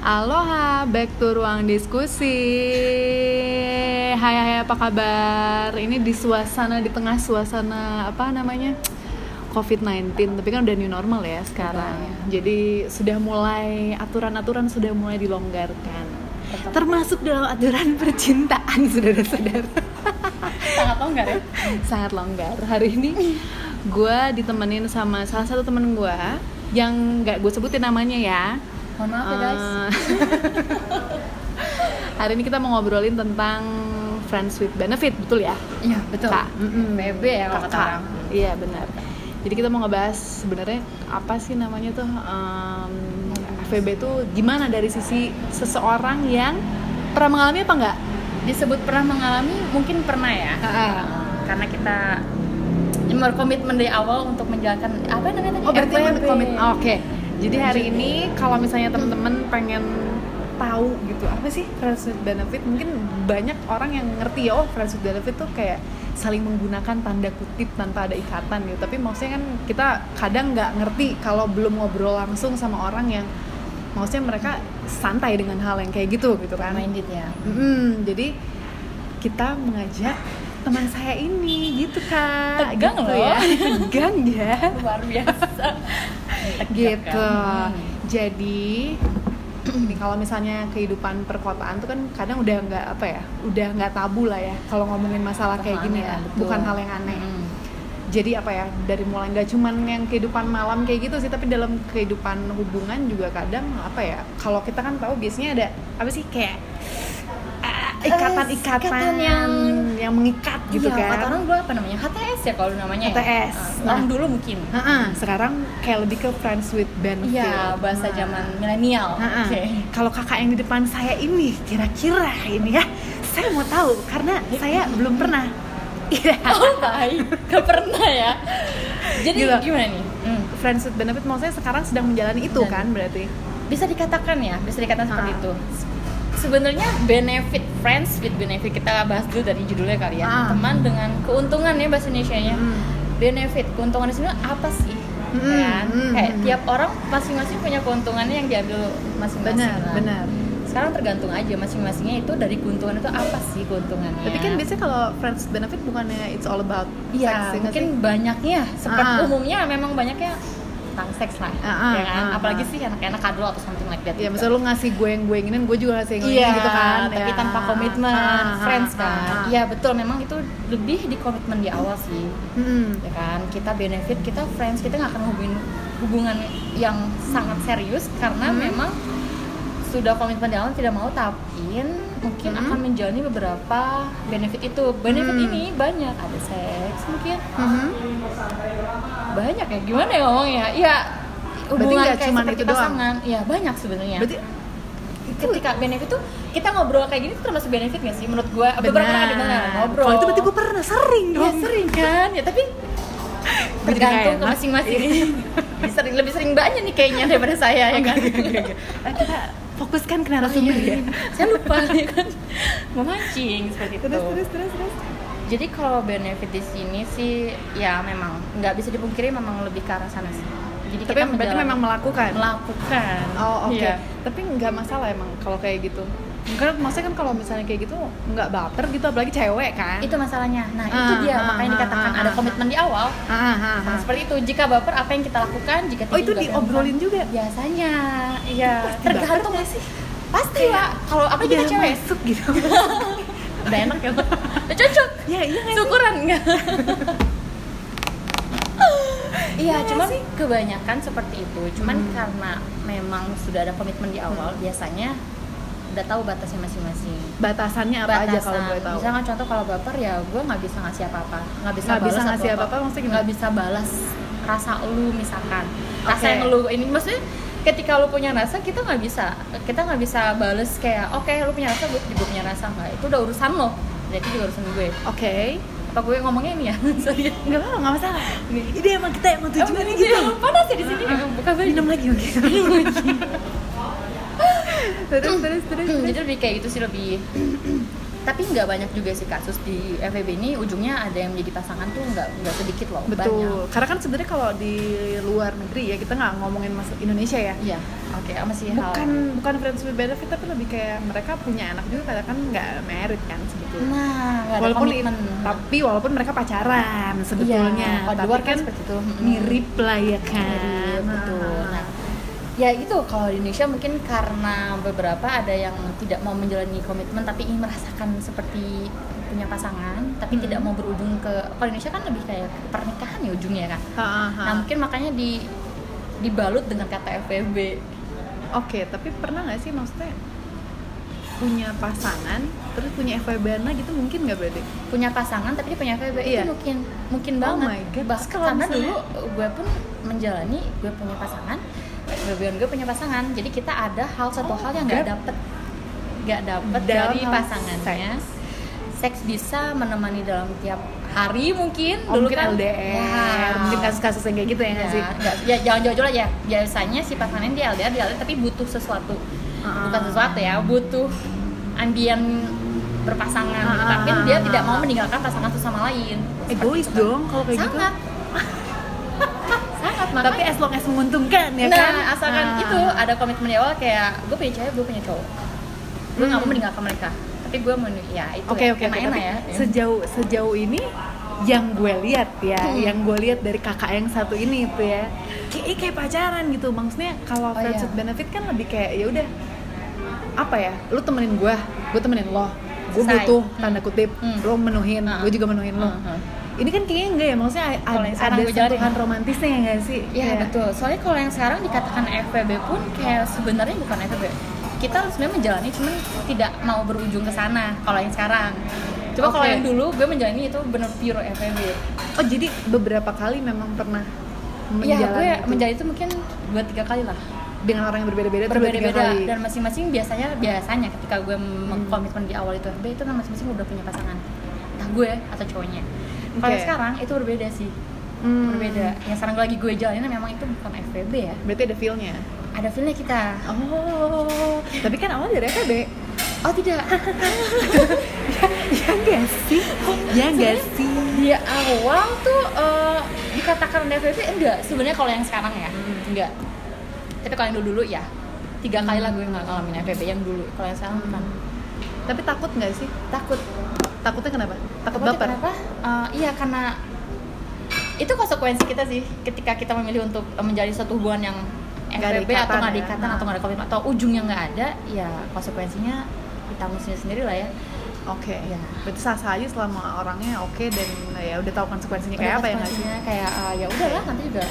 Aloha, back to ruang diskusi. Hai hai apa kabar? Ini di suasana di tengah suasana apa namanya? COVID-19, tapi kan udah new normal ya sekarang. Jadi sudah mulai aturan-aturan sudah mulai dilonggarkan. Termasuk dalam aturan percintaan, saudara-saudara. sangat longgar ya Sangat longgar. Hari ini gue ditemenin sama salah satu temen gue yang nggak gue sebutin namanya ya. Mohon maaf ya guys Eh, hari ini kita mau ngobrolin tentang friends with benefit, betul ya? iya betul Kak, mm-mm. BB ya kalau kata orang Iya benar. Jadi kita mau ngebahas sebenarnya apa sih namanya tuh em, FVB tuh gimana dari sisi seseorang yang pernah mengalami apa enggak? disebut pernah mengalami mungkin pernah ya karena kita berkomitmen dari awal untuk menjalankan apa namanya tadi Oh berarti FWB. emang komit. oh, Oke. Jadi hari ini kalau misalnya temen-temen pengen tahu gitu apa sih friends with benefit? Mungkin banyak orang yang ngerti ya oh friends with benefit tuh kayak saling menggunakan tanda kutip tanpa ada ikatan gitu. Tapi maksudnya kan kita kadang nggak ngerti kalau belum ngobrol langsung sama orang yang maksudnya mereka santai dengan hal yang kayak gitu gitu kan? Minded ya. Mm, jadi kita mengajak teman saya ini gitu kak. Tegang gitu loh. ya. Tegang ya. Luar biasa gitu Hmm. jadi ini kalau misalnya kehidupan perkotaan tuh kan kadang udah nggak apa ya udah nggak tabu lah ya kalau ngomongin masalah kayak gini ya betul. bukan hal yang aneh Mm. jadi apa ya dari mulai nggak cuman yang kehidupan malam kayak gitu sih tapi dalam kehidupan hubungan juga kadang apa ya kalau kita kan tahu biasanya ada apa sih kayak ikatan-ikatan ikatan yang- yang mengikat gitu Iya, kan orang dulu apa namanya HTS ya kalau namanya ya? HTS. Ah, orang Nah. dulu mungkin Ha-ha, sekarang kayak lebih ke friends with benefit iya bahasa Nah. zaman milenial Ha-ha. oke Kalau kakak yang di depan saya ini kira-kira ini ya, saya mau tahu karena saya belum pernah. Iya. oh baik gak pernah ya jadi Gitu. gimana nih Hmm. Friends with benefit maksudnya sekarang sedang menjalani itu Dan- kan berarti. bisa dikatakan ya bisa dikatakan seperti Ah. itu sebenarnya benefit friends with benefit kita bahas dulu dari judulnya kali ya Ah. teman dengan keuntungan ya bahasa Indonesia nya Hmm. benefit keuntungan di sini apa sih Hmm, kan hmm, kayak hmm. tiap orang masing-masing punya keuntungannya yang diambil masing-masing Benar, lah. benar. sekarang tergantung aja masing-masingnya itu dari keuntungan itu apa sih keuntungannya Tapi kan biasanya kalau friends benefit bukannya it's all about Iya, ya mungkin sih? banyaknya seperti Ah. umumnya memang banyaknya tentang seks lah, Ah, ah, ya kan? ah, Apalagi ah. sih anak-anak kadal atau something like that. Ya, gitu. misalnya lu ngasih gue yang gue inginin, gue juga ngasih yang gue inginin gitu kan. tapi Ya. tanpa komitmen, Ah, ah, friends kan. Iya betul, memang itu lebih di komitmen di awal sih, Hmm. ya kan? Kita benefit, kita friends, kita nggak akan hubungin hubungan yang sangat serius karena Hmm. memang sudah komitmen di awal tidak mau tapi mungkin Hmm. akan menjalani beberapa benefit itu. Benefit Hmm. ini banyak, ada seks mungkin, Mhm. banyak ya gimana ya ngomongnya ya hubungan kayak cuman seperti itu doang? pasangan ya banyak sebenarnya Berarti ketika benefit tuh kita ngobrol kayak gini tuh termasuk benefit gak sih menurut gue beberapa benar. kali dengar ngobrol Kalau itu berarti gue pernah sering ya dong. sering kan ya tapi tergantung ke masing-masing Lebih sering lebih sering banyak nih kayaknya daripada saya ya kan Eh, kita fokuskan ke narasumber Iya, ya. saya lupa ya kan memancing seperti itu Terus terus terus terus. jadi kalau benefit di sini sih ya memang nggak bisa dipungkiri memang lebih ke arah sana sih jadi Tapi kita berarti memang melakukan. melakukan Oh oke. Iya. Tapi nggak masalah emang kalau kayak gitu. Karena maksudnya kan kalau misalnya kayak gitu nggak baper gitu apalagi cewek kan. itu masalahnya nah Ah, itu dia ah, makanya ah, dikatakan ah, ada ah, komitmen di awal Ah, ah, ah. Nah, seperti itu jika baper apa yang kita lakukan jika Oh itu diobrolin juga. biasanya iya Pasti tergantung nggak sih pasti lah kalau apa kita cewek masuk gitu. udah enak ya udah cocok ya iya sih? syukuran enggak Iya, Iya cuman sih. kebanyakan seperti itu. Cuman Hmm. karena memang sudah ada komitmen di awal, biasanya udah tahu batasnya masing-masing. Batasannya apa aja kalau boleh tahu? Misalkan contoh kalau baper ya gue nggak bisa ngasih apa-apa, nggak bisa balas bisa ngasih apa-apa, maksudnya nggak bisa balas rasa lu misalkan, rasa Oke. yang lu ini maksudnya ketika lu punya rasa kita nggak bisa kita nggak bisa bales kayak oke lu punya rasa gue juga punya rasa nggak itu udah urusan lo jadi juga urusan gue Oke. apa gue ngomongnya ini ya sorry Nggak apa nggak masalah. Ini emang kita emang tujuannya gitu. gitu. panas ya di sini bukan baju Minum lagi oke. Terus terus terus. Hmm, jadi lebih kayak gitu sih lebih tapi nggak banyak juga sih kasus di FWB ini ujungnya ada yang menjadi pasangan tuh nggak nggak sedikit loh betul. banyak. karena kan sebenarnya kalau di luar negeri ya kita nggak ngomongin masuk Indonesia ya. Iya. Oke masih hal? Bukan bukan friends with benefit tapi lebih kayak mereka punya anak juga kadang kan nggak married kan sebetulnya nah walaupun komitmen. tapi walaupun mereka pacaran sebetulnya. Iya, kalau di tapi luar kan kan seperti itu. Mirip lah ya kan Mirip, betul. Nah ya itu kalau di Indonesia mungkin karena beberapa ada yang tidak mau menjalani komitmen tapi ingin merasakan seperti punya pasangan tapi Hmm. tidak mau berujung ke kalau Indonesia kan lebih kayak pernikahan ya ujungnya kan Ha, ha, ha. nah mungkin makanya di dibalut dengan kata FWB Oke, tapi pernah nggak sih maksudnya punya pasangan terus punya FWB anak gitu mungkin nggak berarti? punya pasangan tapi dia punya FWB Iya. itu mungkin mungkin Oh banget my God. Bah- karena misalnya- dulu gue pun menjalani gue punya pasangan FWB gue punya pasangan. Jadi kita ada hal satu Oh, hal yang nggak dapet nggak dapet Dalam dari pasangannya. seks. Bisa menemani dalam tiap hari mungkin. Oh, mungkin kan LDR, Ya. mungkin kasus-kasus yang kayak gitu ya nggak ya, sih? ya, jangan jauh-jauh lah ya. Biasanya si pasangannya dia LDR dia LDR tapi butuh sesuatu. Ah. bukan sesuatu ya butuh ambian berpasangan. Gitu. Ah, tapi dia tidak mau meninggalkan pasangan satu sama lain. Egois dong kalau kayak gitu. Sangat Tapi makanya as long as menguntungkan ya nah kan? asalkan Ah. itu ada komitmen di awal kayak gue punya cewek gue punya cowok gue nggak mau Hmm. meninggalkan mereka tapi gue mau ya itu Oke ya, Tapi ya sejauh sejauh ini yang gue lihat ya, Hmm. yang gue lihat dari kakak yang satu ini itu ya, kayak kayak pacaran gitu. Maksudnya kalau Oh, friends iya. with benefit kan lebih kayak ya udah apa ya, lu temenin gue, gue temenin lo, gue butuh Hmm. tanda kutip, Hmm. lo menuhin, Nah. gue juga menuhin lo. Hmm, hmm. Ini kan kayaknya enggak ya, maksudnya Kalau ada, yang sekarang ada sentuhan romantisnya ya nggak sih? Ya Kayak- betul. Soalnya kalau yang sekarang dikatakan FVB pun kayak sebenarnya bukan FVB. Kita sebenarnya menjalani cuman tidak mau berujung ke sana kalau yang sekarang. Coba kalau Oke. yang dulu gue menjalani itu bener pure FVB. Oh jadi beberapa kali memang pernah Iya, menjalani gue itu menjalani itu mungkin dua tiga kali lah. dengan orang yang berbeda-beda, Berbeda-beda dan masing-masing biasanya biasanya ketika gue mengkomitmen di awal itu FVB itu kan masing-masing udah punya pasangan. Entah gue atau cowoknya. Kalau sekarang itu berbeda sih. Hmm. Berbeda. Yang sekarang lagi gue jalanin memang itu bukan FVB ya. Berarti ada feel-nya. Ada feelnya kita. Oh, tapi kan awalnya dari FB. Oh tidak. ya enggak sih? Ya enggak sih? di awal tuh eh, dikatakan FVP enggak sebenarnya kalau yang sekarang ya enggak tapi kalau yang dulu dulu ya tiga kali lah gue nggak ngalamin FVP yang dulu kalau yang sekarang bukan Tapi takut nggak sih? takut Takutnya kenapa? Takut Takutnya baper? kenapa Eh, iya karena itu konsekuensi kita sih ketika kita memilih untuk eh, menjadi suatu hubungan yang FVP atau nggak ya? ikatan atau nggak ada komitmen atau ujungnya nggak ada ya konsekuensinya ditanggung sendiri sendiri lah ya Oke. Iya. Berarti sah-sah aja selama orangnya oke dan ya udah tahu konsekuensinya kayak apa ya nggak sih? kayak ah, ya udah lah nanti juga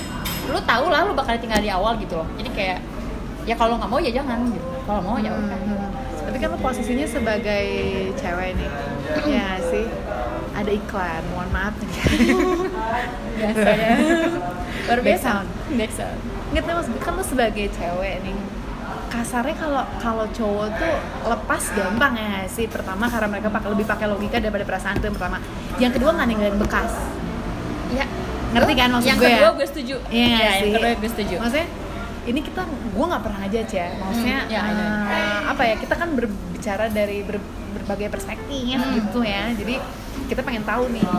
lu tahu lah lu bakal tinggal di awal gitu loh jadi kayak ya kalau nggak mau ya jangan gitu kalau mau ya udah Hmm. Tapi kan lo posisinya sebagai cewek nih, ya sih? Ada iklan, mohon maaf nih. biasa ya. Baru biasa sound. Nggak tahu kan lo sebagai cewek nih kasarnya kalau kalau cowok tuh lepas gampang ya sih? Pertama karena mereka pakai lebih pakai logika daripada perasaan itu yang pertama. Yang kedua nggak ninggalin bekas? Ya Ngerti kan maksud yang gue ya? kedua gue setuju. Iya Ya, sih? yang kedua gue setuju. Maksudnya ini kita gue nggak pernah aja ya. Maksudnya Hmm, ya, know. eh, apa ya kita kan berbicara dari ber- berbagai perspektif Hmm. gitu ya. Jadi kita pengen tahu nih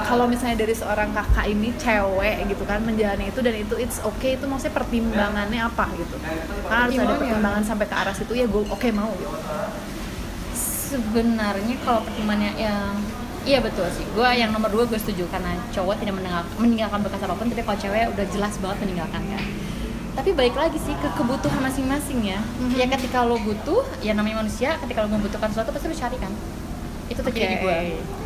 kalau misalnya dari seorang kakak ini cewek gitu kan menjalani itu dan itu it's okay itu maksudnya pertimbangannya apa gitu? Kan harus ada pertimbangan sampai ke arah situ ya gue oke mau gitu. Sebenarnya kalau pertimbangannya yang Iya betul sih, gue yang nomor dua gue setuju. Karena cowok tidak meninggal- meninggalkan bekas apa pun, tapi kalau cewek udah jelas banget meninggalkan kan. Tapi balik lagi sih ke kebutuhan masing-masing ya. Mhm. Ya ketika lo butuh, ya namanya manusia, ketika lo membutuhkan sesuatu pasti lo cari kan. Itu terjadi di Oke. gue.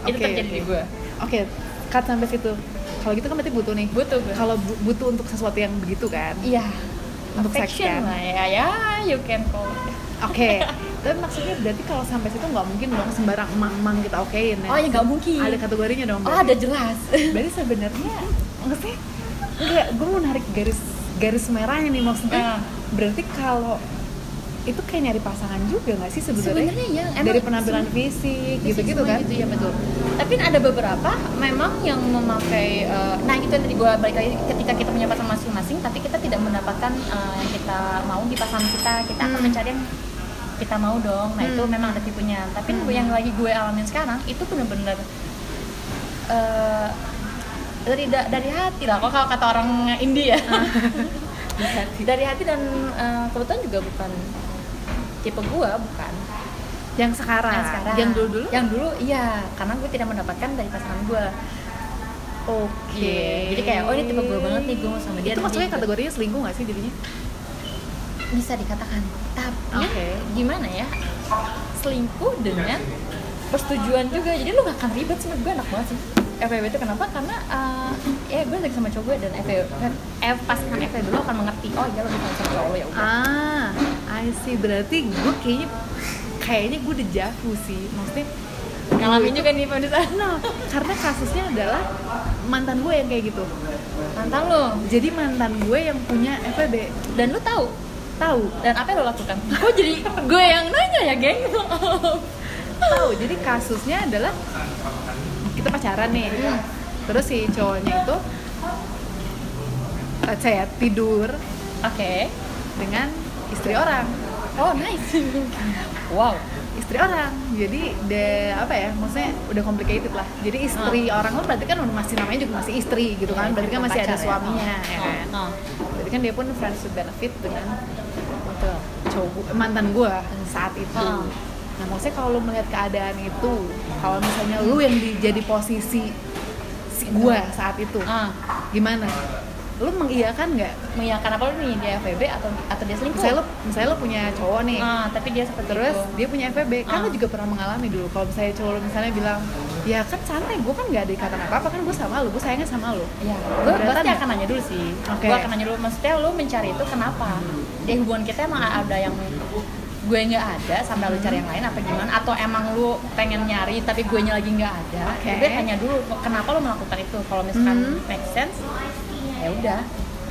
Itu Oke, terjadi oke. di gue. oke cut sampai situ kalau gitu kan berarti butuh nih Butuh kalau bu- butuh untuk sesuatu yang begitu kan Iya. Untuk seks kan? Lah ya, ya you can call. Oke, tapi maksudnya berarti kalau sampai situ nggak mungkin dong sembarang emang-emang kita okein ya? Oh ya nggak mungkin. Ada kategorinya dong. Oh berarti. ada jelas. Berarti sebenarnya maksudnya enggak, gue mau narik garis garis merahnya nih maksudnya. Ah. Berarti kalau itu kayak nyari pasangan juga nggak sih sebenarnya? Sebenarnya ya, emang Dari penampilan fisik gitu-gitu kan? Gitu, ya betul. Tapi ada beberapa memang yang memakai eh, nah itu yang tadi gue balik lagi ketika kita punya pasangan masing-masing tapi kita tidak mendapatkan eh, yang kita mau di pasangan kita, kita akan Hmm. mencari yang kita mau dong nah itu Hmm. memang ada tipenya tapi Hmm. yang lagi gue alamin sekarang itu bener-bener eh, dari da- dari hati lah kok kalau kata orang India dari hati. Dan eh, kebetulan juga bukan tipe gue bukan. Yang sekarang? Yang sekarang. Yang dulu dulu yang dulu iya. Karena gue tidak mendapatkan dari pasangan gue oke. Jadi kayak oh ini tipe gue banget nih gue mau sama dia itu maksudnya juga. kategorinya selingkuh gak sih jadinya? Bisa dikatakan. Tapi Oke. gimana ya? Selingkuh dengan persetujuan juga. Jadi lu gak akan ribet sama gue enak banget sih FWB itu kenapa? Karena uh, ya gue lagi sama cowok gue dan FWB F pasangan FWB lu akan mengerti oh iya lo bisa sama cowok lo ya udah. Ah I see. Berarti gue kayaknya kayaknya gue udah jago sih. Maksudnya ngalamin juga nih pemirsa no karena kasusnya adalah mantan gue yang kayak gitu. Mantan lo? Jadi mantan gue yang punya FWB dan lu tahu? Tahu. Dan apa yang lo lakukan? Kok jadi gue yang nanya ya geng? Tahu. Jadi kasusnya adalah kita pacaran nih. Hmm. terus si cowoknya itu let's say ya tidur oke. dengan istri orang. Oh nice. Wow. Istri orang. Jadi de apa ya maksudnya udah complicated lah. Jadi istri orang lo berarti kan masih namanya juga masih istri gitu kan. Berarti kan masih ada ya. suaminya Oh, ya kan? Oh, oh. berarti kan dia pun friends with benefit dengan betul. cowok mantan gue saat itu. Oh. Nah maksudnya kalau lo melihat keadaan itu kalau misalnya lu yang di, jadi posisi si gue saat itu ah gimana lu mengiyakan nggak mengiyakan apa lu nih dia FWB atau atau dia selingkuh misalnya lo misalnya lo punya cowok nih ah tapi dia seperti terus itu. dia punya FVB kan Ah. lo juga pernah mengalami dulu kalau misalnya cowok lo misalnya bilang ya kan santai gue kan nggak ada ikatan apa apa kan gue sama lo gue sayangnya sama lo Iya, gue pasti akan nanya dulu sih. Oke. Gue akan nanya dulu, maksudnya lu mencari itu kenapa? Di hubungan kita emang ada yang gue nggak ada sampai lu cari yang lain apa gimana? Atau emang lu pengen nyari tapi gue nya lagi nggak ada? Oke. Gue tanya dulu kenapa lu melakukan itu? Kalau misalkan Hmm. make sense, ya udah.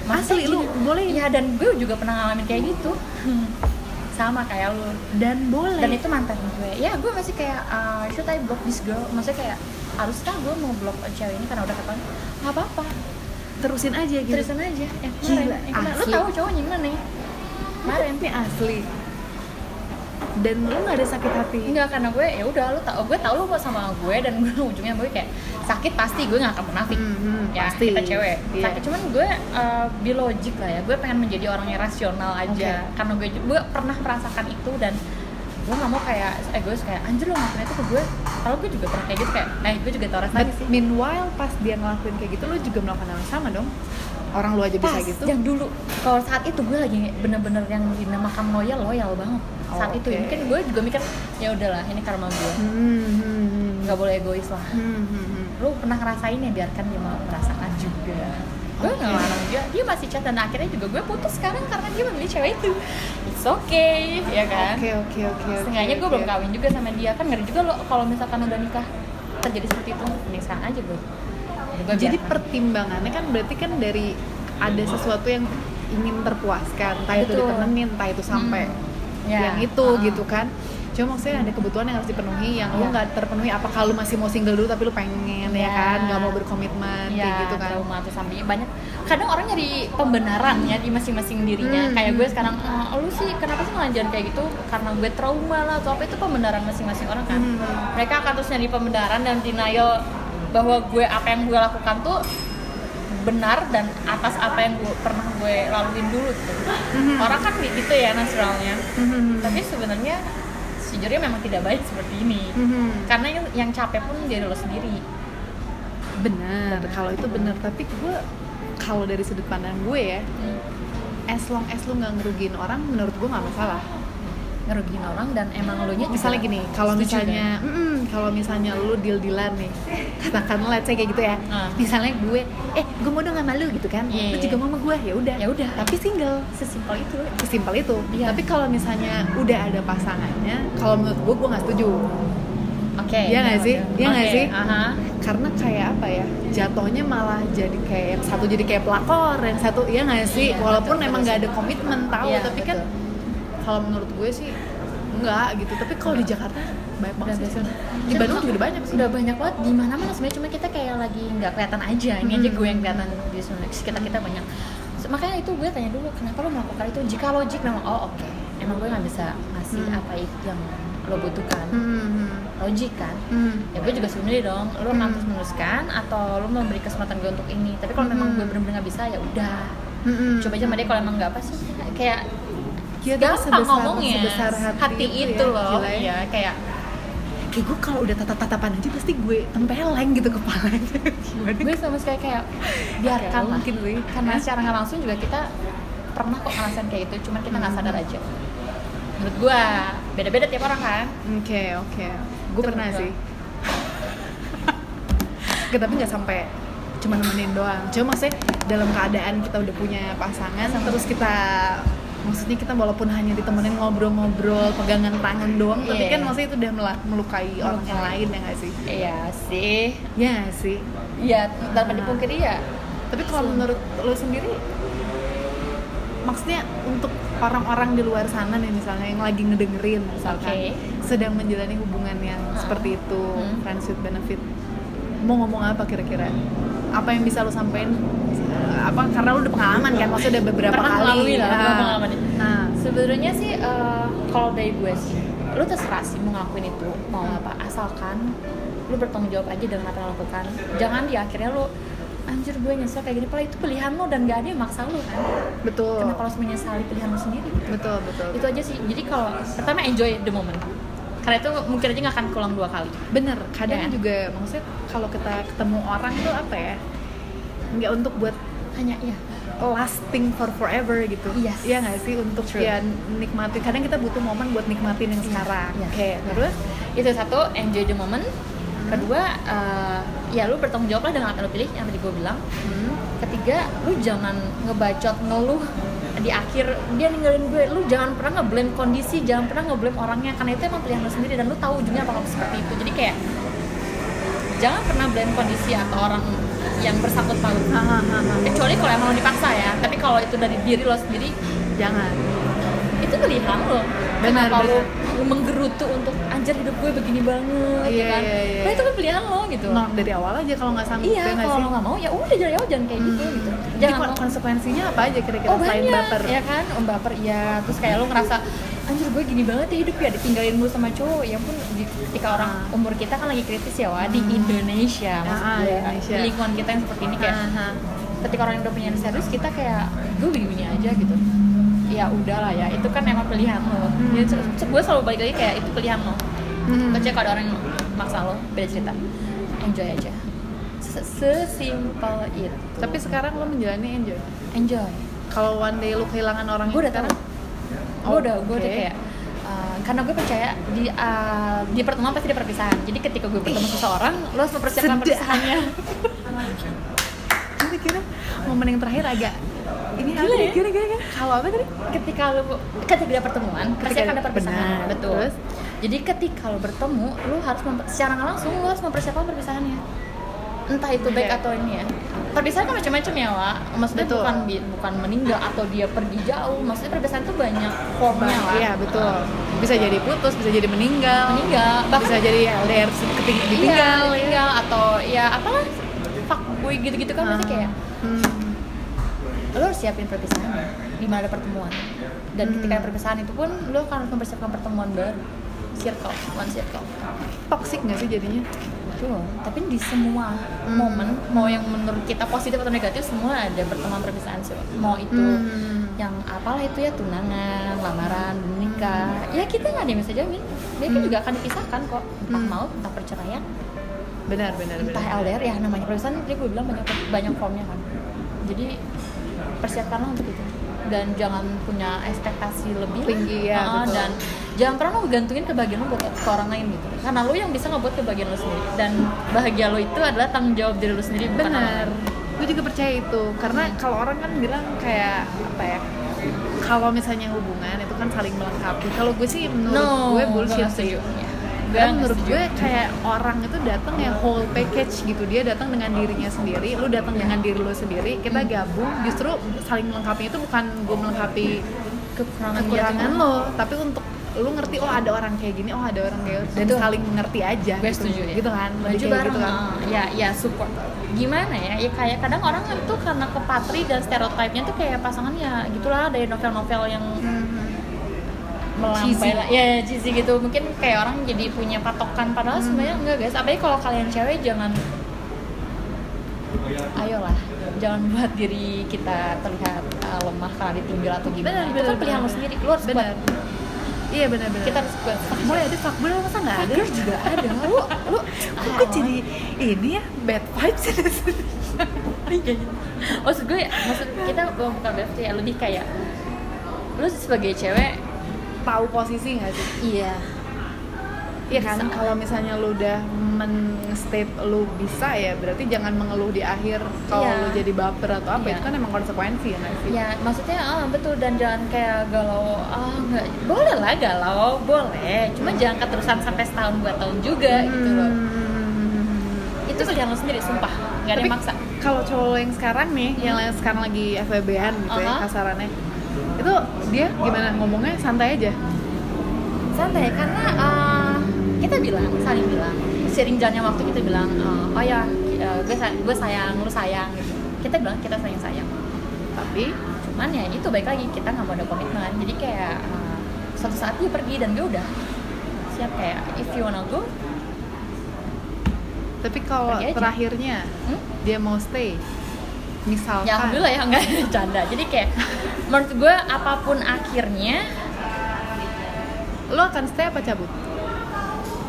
Asli, lu boleh? Iya dan gue juga pernah ngalamin kayak gitu. Sama kayak lu. dan boleh Dan itu mantan gue. Ya gue masih kayak uh, should I block this girl? Maksudnya kayak haruskah gue mau block cewek ini karena udah ketahuan? Gak apa-apa terusin aja gitu terusan aja eh Gila, kemarin eh, kemarin. lu tahu cowoknya gimana nih kemarin ini asli dan lu nggak ada sakit hati? Enggak karena gue ya udah lu tau gue tau lu kok sama gue dan gue ujungnya gue kayak sakit pasti gue nggak akan munafik. Hmm, hmm, ya pasti. kita cewek. Iya. sakit cuman gue uh, biologik lah ya. Gue pengen menjadi orang yang rasional aja. Oke. karena gue gue pernah merasakan itu dan gue nggak mau kayak egois kayak anjir lo ngelakuin itu ke gue? Kalau gue juga pernah kayak gitu kayak eh gue juga tau rasanya sih. meanwhile pas dia ngelakuin kayak gitu lu juga melakukan hal yang sama dong. Orang lu aja bisa pas gitu. yang dulu. Kalau saat itu gue lagi bener-bener yang dinamakan loyal loyal banget Oh, saat itu oke. mungkin gue juga mikir ya udahlah ini karma gue hmm, hmm, hmm. nggak boleh egois lah Hmm, hmm, hmm. lu pernah ngerasain ya biarkan dia mau merasakan juga gue Oke. nggak larang dia dia masih chat dan akhirnya juga gue putus sekarang karena dia memilih cewek itu it's okay ya kan Oke oke oke. Setengahnya gue oke. belum kawin juga sama dia kan ngeri juga lo kalau misalkan udah nikah terjadi seperti itu mending sekarang aja gue Jadi biarkan. pertimbangannya kan berarti kan dari ada sesuatu yang ingin terpuaskan, entah itu ditemenin, entah itu sampai Hmm. Ya. yang itu Ah. gitu kan. Cuma maksudnya ada kebutuhan yang harus dipenuhi yang lu Iya. nggak terpenuhi apa kalau lu masih mau single dulu tapi lu pengen ya Iya. kan nggak mau berkomitmen kayak gitu kan. trauma atau sampai banyak kadang orang nyari pembenaran ya di masing-masing dirinya Hmm. kayak gue sekarang "Ah, lu sih kenapa sih ngajarin kayak gitu karena gue trauma lah atau apa itu pembenaran masing-masing orang kan Hmm. mereka akan terus nyari pembenaran dan denial bahwa gue apa yang gue lakukan tuh benar dan atas apa yang gue pernah gue laluin dulu tuh. Mhm. orang kan gitu ya naturalnya. Mhm. tapi sebenarnya sejujurnya memang tidak baik seperti ini. Mhm. karena yang, yang capek pun diri lo sendiri. Benar kalau itu benar. Tapi gue kalau dari sudut pandang gue ya as long as lu nggak ngerugiin orang menurut gue nggak masalah ngerugiin orang dan emang lo nya misalnya gini kalau misalnya mm, kalau misalnya lu deal dealan nih katakanlah let's say kayak gitu ya Ah. misalnya gue eh gue mau dong sama lu gitu kan Iya, lu iya. juga mau sama gue ya udah Ya udah. tapi single sesimpel itu sesimpel itu Iya. tapi kalau misalnya udah ada pasangannya kalau menurut gue gue nggak setuju oke Iya nggak sih? Iya nggak sih? aha. karena kayak apa ya jatuhnya malah jadi kayak yang satu jadi kayak pelakor yang satu iya nggak sih Iya, walaupun betul, emang nggak ada komitmen tahu Iya, tapi kan betul. Kalau menurut gue sih enggak gitu tapi kalau di Jakarta banyak banget sih di Bandung juga udah banyak sih udah banyak banget di mana mana sebenarnya cuma kita kayak lagi nggak kelihatan aja ini aja Hmm. gue yang kelihatan di sekitar kita banyak makanya itu gue tanya dulu kenapa lo melakukan itu jika logik memang oh oke emang gue nggak bisa ngasih Hmm. apa itu yang lo butuhkan Hmm. logik kan Hmm. ya gue juga sebenarnya dong lo Hmm. terus meneruskan atau lo memberi kesempatan gue untuk ini tapi kalau memang Hmm. gue bener-bener nggak bisa ya udah Hmm. coba aja sama dia kalau emang nggak apa sih kayak Tapi gampang sebesar- ngomongnya sebesar hati itu itu, ya, loh gila ya. ya kayak Kayak gue kalau udah tatap-tatapan aja pasti gue tempeleng gitu kepalanya Gimana? gue sama sekali kayak biarkan lah mungkin sih. karena secara nggak langsung juga kita pernah kok ngerasain kayak itu cuman kita nggak Hmm. sadar aja menurut gue beda-beda tiap orang kan Oke oke, gue Itu pernah sih. Gak, tapi nggak sampai cuma nemenin doang. Cuma maksudnya dalam keadaan kita udah punya pasangan, terus kita maksudnya kita walaupun hanya ditemenin ngobrol-ngobrol, pegangan tangan doang, tapi Iya. kan maksudnya itu udah mela- melukai orang yang Melukai. lain ya nggak sih? iya sih Ya nggak sih. ya tanpa Nah. dipungkiri ya Tapi kalau menurut lo sendiri, maksudnya untuk orang-orang di luar sana nih misalnya yang lagi ngedengerin misalkan Oke. sedang menjalani hubungan yang Hmm. seperti itu, Hmm. friends with benefit, mau ngomong apa kira-kira? Apa yang bisa lo sampein? Apa karena lo udah pengalaman kan, maksudnya udah beberapa Pernah kali. lah, Nah. pengalaman. Nah, sebenarnya sih eh, kalau dari gue sih lu terserah sih mau ngakuin itu mau apa asalkan lu bertanggung jawab aja dengan apa yang lakukan jangan di akhirnya lu anjir gue nyesel kayak gini padahal itu pilihan lo dan gak ada yang maksa lu kan betul. kenapa harus menyesali pilihan lo sendiri Betul betul. itu aja sih jadi kalau pertama enjoy the moment karena itu mungkin aja nggak akan keulang dua kali bener kadang Ya. juga maksudnya kalau kita ketemu orang tuh apa ya nggak untuk buat hanya iya lasting for forever gitu. Yes. iya nggak sih? Untuk True. ya nikmatin kadang kita butuh momen buat nikmatin yang Iya, sekarang. Iya. oke terus? Itu satu enjoy the moment. Kedua eh, ya lu bertanggung jawab lah dengan apa yang lu pilih yang tadi gue bilang. Hmm, ketiga lu jangan ngebacot ngeluh di akhir dia ninggalin gue. Lu jangan pernah ngeblame kondisi jangan pernah ngeblame orangnya karena itu emang pilihan lu sendiri dan lu tahu ujungnya bakal seperti itu. Jadi kayak jangan pernah blame kondisi atau orang yang bersangkut paut. Kecuali kalau emang lo dipaksa ya tapi kalau itu dari diri lo sendiri jangan. Itu pilihan lo Benar, kenapa lo menggerutu untuk anjir hidup gue begini banget Iya, ya kan? iya, iya. Nah, itu kan pilihan lo gitu. Nolak dari awal aja kalau nggak sanggup iya ya kalau lo nggak mau ya udah dari awal jangan kayak gitu Hmm. gitu. Jadi jangan konsekuensinya apa aja kira-kira oh selain banyak baper? ya kan? Om baper iya. Terus kayak lo ngerasa anjir gue gini banget ya hidup ya ditinggalin mulu sama cowok ya pun di- ketika orang Ah. umur kita kan lagi kritis ya wah di Hmm. Indonesia maksud Ah, Indonesia. di lingkungan kita yang seperti ini kayak Ah, ah. ketika orang yang udah punya serius kita kayak gue begini aja gitu ya udahlah ya itu kan emang pilihan lo Hmm. ya, gue selalu balik lagi kayak itu pilihan lo Hmm. Baca kalau ada orang yang maksa lo beda cerita enjoy aja Se- sesimpel itu tapi sekarang lo menjalani enjoy enjoy kalau one day lo kehilangan orang gue udah tahu gue Oh, udah gue udah kayak uh, karena gue percaya di uh, di pertemuan pasti ada perpisahan. Jadi ketika gue bertemu seseorang lo harus mempersiapkan perpisahannya. Kira-kira momen yang terakhir agak ini apa Gila nih? ya? kira-kira kalau apa tadi? Ketika lo ketika ada pertemuan pasti Ketika akan ada perpisahan benar. betul. Terus? jadi ketika lo bertemu lo harus secara langsung lo harus mempersiapkan perpisahannya entah itu baik Oke. atau ini ya perpisahan kan macam-macam ya Wak maksudnya Betul. bukan bukan meninggal atau dia pergi jauh maksudnya perpisahan itu banyak formnya lah iya betul bisa jadi putus bisa jadi meninggal meninggal bahkan bisa jadi LDR keting iya, ditinggal ya. tinggal atau ya apalah fuckboy gitu-gitu kan Ah. kayak Hmm. lo harus siapin perpisahan di mana ada pertemuan dan ketika Hmm. ada perpisahan itu pun lo akan harus mempersiapkan pertemuan baru circle one circle toxic nggak sih jadinya Betul. tapi di semua Hmm. momen mau yang menurut kita positif atau negatif semua ada pertemuan perpisahan sih mau itu Hmm. yang apalah itu ya tunangan lamaran menikah ya kita nggak ada yang bisa jamin dia kan Hmm. juga akan dipisahkan kok entah Hmm. maut entah perceraian benar benar entah benar LDR ya namanya perpisahan tadi gue bilang banyak banyak formnya kan jadi persiapkanlah untuk itu dan jangan punya ekspektasi lebih. Tinggi, ya, betul. dan jangan pernah lo gantungin kebahagiaan lo buat ke orang lain gitu. Karena lo yang bisa ngebuat kebahagiaan lo sendiri. Dan bahagia lo itu adalah tanggung jawab diri lo sendiri benar. gue juga percaya itu. Karena kalau orang kan bilang kayak apa ya kalau misalnya hubungan itu kan saling melengkapi. Kalau gue sih menurut no gue bullshit sih Karena menurut gue kayak orang itu datang ya whole package gitu dia datang dengan dirinya sendiri lu datang Iya. dengan diri lu sendiri kita Hmm. gabung justru saling melengkapi itu bukan gue melengkapi kekurangan kekurangan lo tapi untuk lu ngerti oh ada orang kayak gini oh ada orang kayak dan Betul. saling mengerti aja gue gitu. setuju ya gitu kan baju bareng gitu kan ah, ya ya support gimana ya ya kayak kadang orang itu karena kepatri dan stereotipnya tuh kayak pasangan ya gitulah dari novel-novel yang Mhm. Melampai lah ya cheesy gitu. Mungkin kayak orang jadi punya patokan. Padahal Hmm. sebenarnya enggak guys. Apalagi kalau kalian cewek jangan ayolah jangan buat diri kita terlihat uh, lemah karena ditinggal atau gimana. Benar, itu benar, kan pilihan benar. lo sendiri. Lu harus benar. iya benar-benar kita harus kuat fuckboy ada fuckboy masa nggak ada? Fuckgirl juga ada. Lu lu kok jadi ini ya? Bad vibes ya maksud gue maksud kita bukan berarti ya lebih kayak lu sebagai cewek tahu posisi nggak sih iya Iya kan, Bisa. kalau misalnya lu udah men-state lu bisa ya berarti jangan mengeluh di akhir kalau Iya. lu jadi baper atau apa Iya. itu kan emang konsekuensi ya sih? ya maksudnya ah, betul dan jangan kayak galau ah nggak boleh lah galau boleh cuma jangan keterusan sampai setahun dua tahun juga gitu loh Hmm. itu pilihan lo sendiri sumpah nggak ada yang maksa Kalau cowok yang sekarang nih, yang yang sekarang lagi FWB-an gitu ya Aha. kasarannya, itu dia gimana ngomongnya? Santai aja? santai karena ah, kita bilang saling bilang. Sering jalannya waktu kita bilang ah, oh ya eh, gue gue sayang lu sayang gitu. Kita bilang kita sayang sayang. Tapi? Cuman ya itu baik lagi kita nggak mau ada komitmen. Jadi kayak uh, suatu saat dia pergi dan gue udah. Siap kayak if you wanna go tapi kalau terakhirnya hmm? dia mau stay, misalkan. Ya alhamdulillah ya enggak canda jadi kayak menurut gue apa pun akhirnya lo akan stay apa cabut?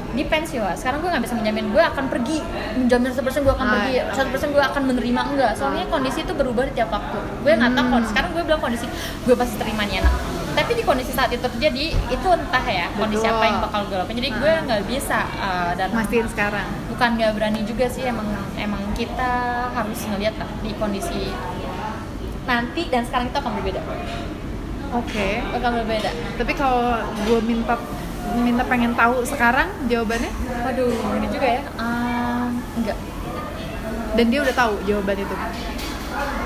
depends ya Wak. sekarang gue nggak bisa menjamin gue akan pergi. Menjamin 100% gue akan Ah, pergi iya, 100% gue akan menerima enggak. Soalnya kondisi itu berubah di tiap waktu. Gue nggak tahu Hmm. kondisi sekarang gue bilang kondisi gue pasti terima nih enak tapi di kondisi saat itu terjadi itu entah ya kondisi Betul. apa yang bakal gue lakukan jadi gue nggak bisa uh, dan Mastiin sekarang. bukan nggak berani juga sih emang emang kita harus ngeliat lah di kondisi nanti dan sekarang itu akan berbeda Oke. akan berbeda Tapi kalau gue minta minta pengen tahu sekarang jawabannya waduh ini juga ya um, enggak dan dia udah tahu jawaban itu.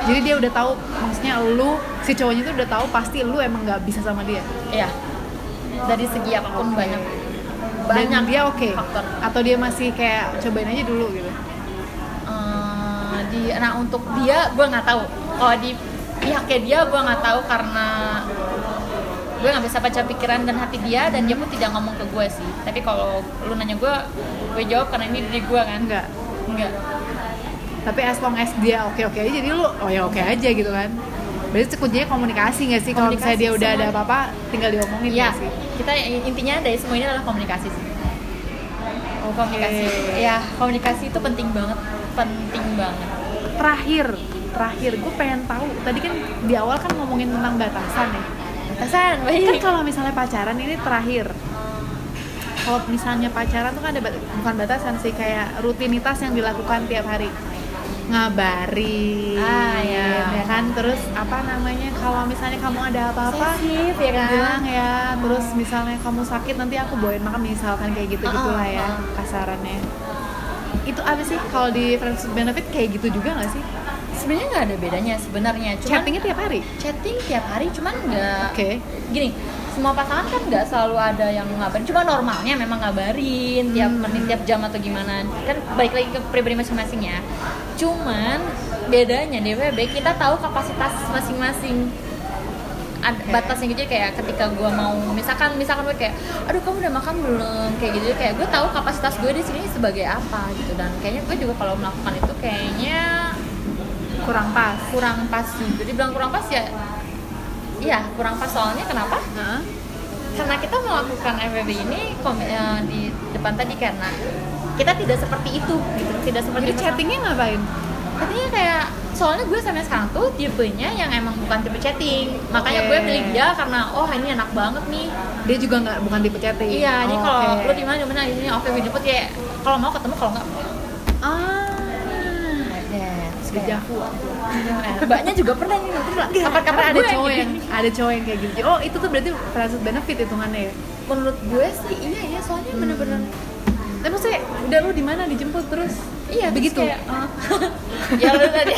Jadi dia udah tahu maksudnya lu si cowoknya itu udah tahu pasti lu emang nggak bisa sama dia. Iya. Dari segi apa pun Oke. banyak Dan banyak dia oke faktor. atau dia masih kayak cobain aja dulu gitu. Eh, di nah untuk dia gue nggak tahu. Kalau di pihaknya dia gue nggak tahu karena gue nggak bisa baca pikiran dan hati dia dan dia pun tidak ngomong ke gue sih. Tapi kalau lu nanya gue, gue jawab karena ini diri gue kan. Enggak. Enggak. Tapi as long as dia oke-oke aja jadi lu oh ya oke aja gitu kan. Berarti kuncinya komunikasi nggak sih kalau misalnya dia udah ada apa-apa tinggal diomongin nggak sih? Kita intinya dari semua ini adalah komunikasi sih. Oke. Komunikasi. Ya komunikasi itu penting banget. Penting banget. Terakhir, terakhir gue pengen tahu. Tadi kan di awal kan ngomongin tentang batasan ya. Batasan kan baik. kalau misalnya pacaran ini terakhir kalau misalnya pacaran tuh kan ada bat- bukan batasan sih kayak rutinitas yang dilakukan tiap hari ngabari Ah, ya. ya kan terus apa namanya kalau misalnya kamu ada apa-apa Posesif, ya kan? bilang ya terus misalnya kamu sakit nanti aku bawain makan misalkan kayak gitu gitulah Ah, ya ah. kasarannya itu apa sih kalau di friends with benefit kayak gitu juga nggak sih sebenarnya nggak ada bedanya sebenarnya chattingnya tiap hari chatting tiap hari cuman nggak Oke. gini semua pasangan kan nggak selalu ada yang ngabarin. Cuma normalnya memang ngabarin tiap Hmm. menit tiap jam atau gimana. Kan balik lagi ke pribadi masing-masing ya. Cuman bedanya di WB kita tahu kapasitas masing-masing. Ada Oke. batasnya gitu kayak ketika gue mau misalkan misalkan gue kayak aduh kamu udah makan belum? Kayak gitu kayak gue tahu kapasitas gue di sini sebagai apa gitu. Dan kayaknya gue juga kalau melakukan itu kayaknya kurang pas. kurang pas jadi bilang kurang pas ya iya kurang pas soalnya kenapa? Heeh. karena kita melakukan FWB ini eh, di depan tadi karena kita tidak seperti itu gitu. Tidak seperti jadi chattingnya ngapain? Chattingnya kayak soalnya gue sampai sekarang tuh tipenya yang emang bukan tipe chatting. Makanya gue pilih dia karena oh ini enak banget nih. Dia juga nggak bukan tipe chatting. Iya jadi Oh, kalau oke. lu di mana di mana ini oke video jemput ya kalau mau ketemu kalau nggak ya dejavu mbaknya juga pernah nih lah Karena kapan-kapan ada cowok gitu. yang ada cowok yang kayak gitu. Oh itu tuh berarti friends with benefit hitungannya ya? Menurut gue sih iya iya soalnya bener-bener tapi maksudnya udah lu di mana? Dijemput terus? Iya begitu? kayak, "Ah." ya lu tadi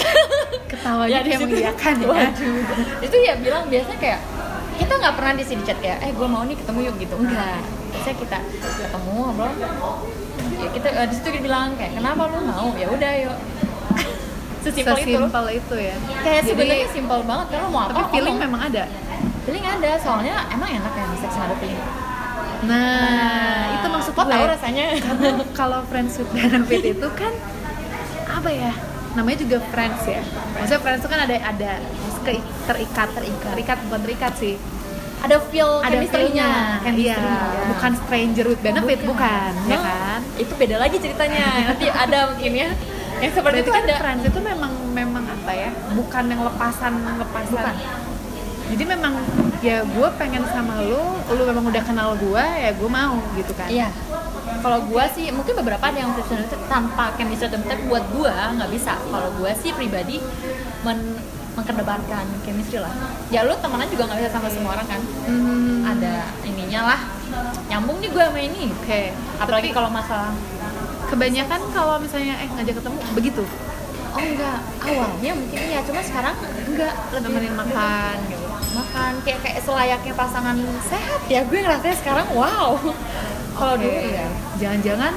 ketawanya di kayak situ- mengiyakan ya? Waduh. itu ya bilang biasanya kayak kita nggak pernah di sini chat kayak eh gue mau nih ketemu yuk gitu. Enggak. Biasanya kita ketemu ngobrol. Ya kita eh, di situ kita bilang kayak kenapa lu mau? Ya udah yuk sesimpel itu. Sesimpel itu ya. Kayak sebenarnya simpel banget lu mau apa tapi feeling ngomong. memang ada. Feeling ada soalnya emang enak ya nggak ada feeling. Nah, itu maksud gue. tahu rasanya. Karena kalau friends with benefit itu kan apa ya namanya juga friends ya. Maksudnya friends itu kan ada ada terikat terikat terikat bukan terikat sih. Ada feel ada chemistry-nya. feelnya. iya. Chemistry-nya. bukan stranger with benefit bukan, ya No, kan? itu beda lagi ceritanya. Nanti ada mungkin ya yang seperti berarti itu kan ada itu memang memang apa ya bukan yang lepasan lepasan Bukan. jadi memang ya gue pengen sama lu lu memang udah kenal gue ya gue mau gitu kan Iya. Kalau gua sih mungkin beberapa ada yang itu tanpa chemistry tapi buat gua nggak bisa. Kalau gua sih pribadi men mengkedepankan chemistry lah. Ya lu temenan juga nggak bisa sama semua orang kan. Hmm, Ada ininya lah. Nyambung nih gua sama ini. oke Apalagi Tapi kalau masalah kebanyakan kalau misalnya eh ngajak ketemu begitu? Oh enggak. Awalnya mungkin iya cuma sekarang enggak. Lebih nemenin makan. gitu makan. Kayak kayak selayaknya pasangan sehat ya. Gue ngerasanya sekarang wow. Kalau dulu Oke. ya jangan-jangan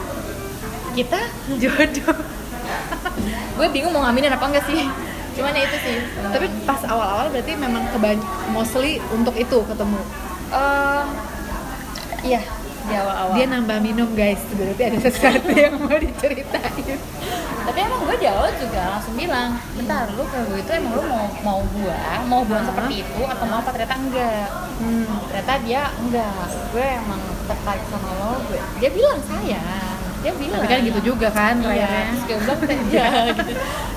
kita jodoh. Gue bingung mau ngaminin apa enggak sih. Cuman ya itu sih. Tapi pas awal-awal berarti memang kebanyak mostly untuk itu ketemu? Eh, iya di awal-awal. Dia nambah minum guys. Berarti ada sesuatu yang mau diceritain. Tapi emang gue di awal juga langsung bilang bentar lu ke gue itu emang lu mau mau gue mau Hah? seperti itu atau mau apa? Ternyata enggak. Hmm. ternyata dia enggak. Gue emang tertarik sama lo gue dia bilang sayang dia bilang. tapi kan gitu juga kan iya terakhirnya terus gue bilang ya gitu.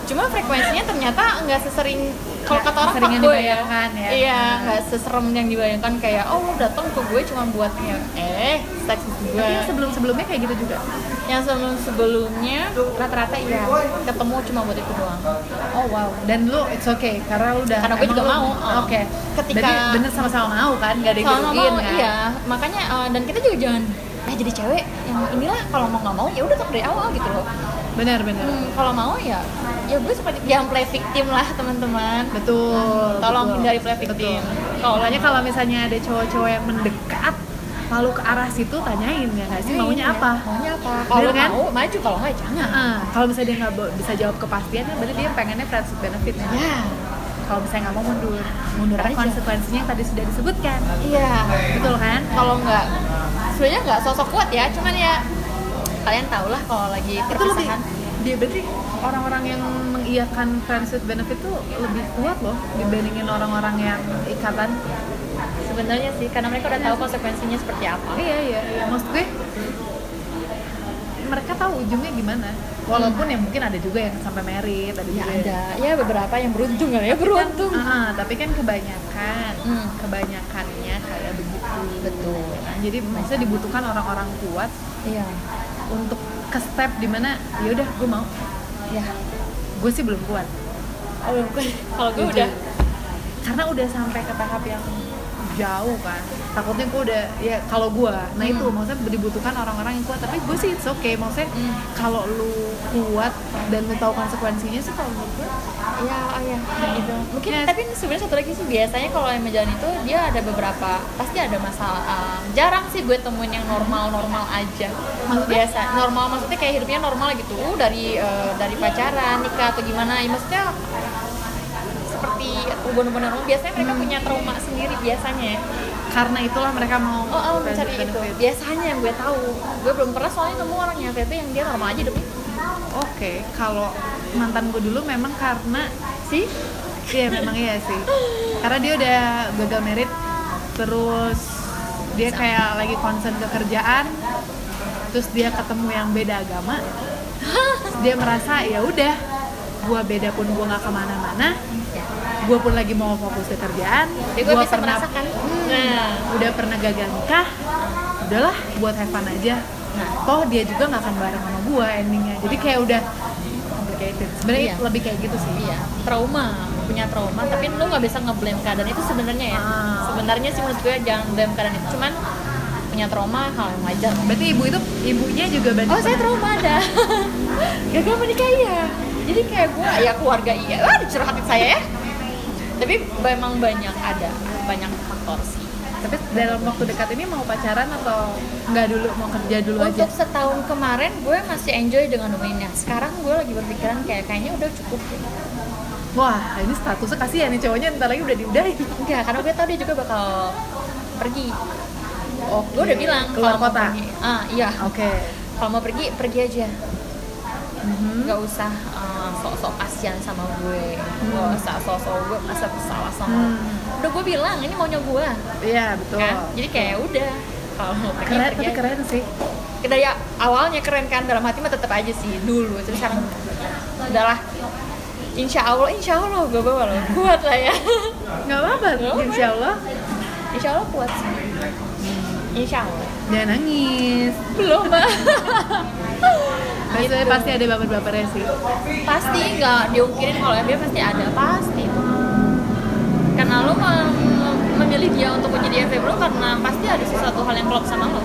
Cuma frekuensinya ternyata enggak sesering kalau kata orang Sering yang fuckboy dibayangkan ya. iya enggak seserem yang dibayangkan kayak oh lu datang ke gue cuma buat ya eh seks gue tapi yang sebelum-sebelumnya kayak gitu juga? Yang sebelum sebelumnya rata-rata iya ketemu cuma buat itu doang. Oh wow. Dan lu it's okay karena lu udah Karena gue juga lu- mau, uh. oke. Ketika- berarti bener sama-sama mau kan gak ada yang dirugiin kan? iya. Makanya eh, dan kita juga jangan eh jadi cewek yang inilah kalau mau nggak mau ya udah dari awal gitu loh. Benar benar. Hmm, kalau mau ya ya gue seperti jangan play victim lah teman-teman. Betul tolong betul. hindari play victim. Kalau kalau misalnya ada cowok-cowok yang mendekat lalu ke arah situ tanyain ya nggak sih? Maunya apa? Maunya apa? Kalau kan? mau maju. Kalau nggak jangan. Heeh. kalau misalnya dia nggak bisa jawab kepastian ya berarti dia pengennya friends with benefit ya. ya kalau misalnya nggak mau mundur mundur Aja. konsekuensinya yang tadi sudah disebutkan. Iya. Betul kan? Kalau nggak sebenarnya nggak sosok kuat ya cuman ya kalian tau lah kalau lagi perpisahan. dia berarti orang-orang yang mengiyakan friends with benefit tuh lebih kuat loh dibandingin orang-orang yang ikatan. Sebenarnya sih karena mereka udah tahu konsekuensinya seperti apa. Iya iya iya. Maksud gue mereka tahu ujungnya gimana walaupun ya mungkin ada juga yang sampai merit ada ya juga ada ya beberapa yang beruntung kan ya beruntung Ah, tapi kan kebanyakan Hmm. kebanyakannya kayak begitu Betul. kan? jadi maksudnya dibutuhkan orang-orang kuat iya untuk ke step di mana ya udah gue mau ya gue sih belum kuat oh, bukan. kalau gue udah karena udah sampai ke tahap yang jauh kan takutnya gue udah ya kalau gue nah itu Hmm. maksudnya dibutuhkan orang-orang yang kuat tapi gue sih it's okay maksudnya Hmm. kalau lu kuat dan lu tahu konsekuensinya sih kalau menurut gue ya oh ya gitu mungkin Yes. tapi sebenarnya satu lagi sih biasanya kalau yang jalan itu dia ada beberapa pasti ada masalah uh, jarang sih gue temuin yang normal normal aja Maksudnya? biasa normal maksudnya kayak hidupnya normal gitu dari uh, dari pacaran nikah atau gimana ya maksudnya hubungan-hubungan normal biasanya mereka punya trauma sendiri biasanya ya. karena itulah mereka mau oh, oh mencari itu. biasanya yang gue tahu. Gue belum pernah soalnya nemu orang yang yang dia normal aja hidupnya Oke, kalau mantan gue dulu memang karena sih Iya memang iya sih. Karena dia udah gagal merit, terus dia kayak lagi concern ke kerjaan, terus dia ketemu yang beda agama, terus dia merasa ya udah, gua beda pun gua nggak ke mana-mana, gua pun lagi mau fokus ke kerjaan, Jadi gue bisa merasakan. Nah, udah pernah gagal nikah, udahlah buat have fun aja. Nah. Toh dia juga nggak akan bareng sama gua endingnya, jadi kayak udah complicated. Sebenarnya Iya. lebih kayak gitu sih. iya trauma punya trauma tapi lu nggak bisa ngeblame keadaan itu sebenarnya ya Ah. sebenarnya sih menurut gue jangan blame keadaan itu cuman punya trauma hal yang wajar Berarti ibu itu ibunya juga banyak. oh saya trauma ada gagal menikah iya jadi kayak gue ya keluarga iya ah dicurhatin saya ya tapi memang banyak ada banyak faktor sih. Tapi dalam waktu dekat ini mau pacaran atau nggak dulu mau kerja dulu aja? untuk setahun kemarin gue masih enjoy dengan nemuinnya sekarang gue lagi berpikiran kayak kayaknya udah cukup deh. wah ini statusnya kasihan nih cowoknya ntar lagi udah diudahin. Enggak karena gue tau dia juga bakal pergi. Oh gue udah bilang keluar kota? pergi- ah iya. Oke. Kalau mau pergi pergi aja. Mhm. nggak usah sok-sok kasihan sama gue nggak usah sok-sok gue masa bersalah sama. Hmm. udah gue bilang ini maunya gue iya betul kan jadi kayak udah kalau keren tapi keren sih dari awalnya keren kan dalam hati mah tetap aja sih dulu tapi sekarang udahlah Insya Allah, Insya Allah gue bawa lo kuat lah ya. Nggak apa-apa. insya Allah Insya Allah kuat sih. Insya Allah. jangan nangis Belum mbak. Gitu. pasti ada baper-bapernya sih Pasti nggak diungkirin kalau dia pasti ada pasti. Karena lo mem- memilih dia untuk menjadi FVP lo karena pasti ada sesuatu hal yang klop sama lo.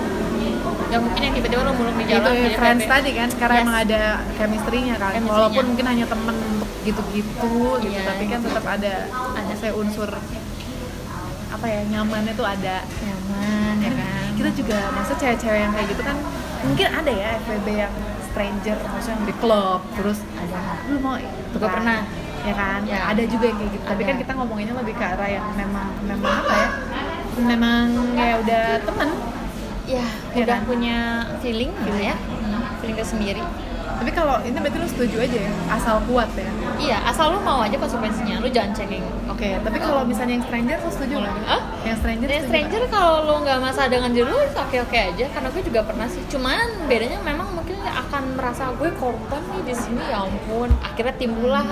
Gak mungkin yang tiba-tiba lo mulung di itu jalan ya, jadi friends FVP. tadi kan sekarang Yes. emang ada chemistry-nya kan Chemistry-nya. walaupun mungkin hanya temen untuk gitu-gitu gitu Iya. tapi kan tetap ada ada saya unsur apa ya nyamannya tuh ada Nyaman ya kan. kita juga maksud cewek-cewek yang kayak gitu kan mungkin ada ya FWB yang stranger maksudnya yang di klub terus Ada. lu mau Juga pernah. ya kan Ya. ada juga yang kayak gitu tapi Ada. kan kita ngomonginnya lebih ke arah yang memang memang apa ya memang ya udah temen Ya, Iya udah kan? punya feeling gitu Feeling. ya. Feeling tersendiri. tapi kalau ini berarti lu setuju aja ya asal kuat ya Iya, asal lu mau aja konsekuensinya, lu jangan cengeng. oke tapi kalau misalnya yang stranger lu setuju nggak Hah? yang stranger setuju stranger kalau lu nggak masalah dengan diri lu, oke oke aja. Karena gue juga pernah sih. Cuman bedanya memang akan merasa gue korban nih di sini ya ampun. Akhirnya timbullah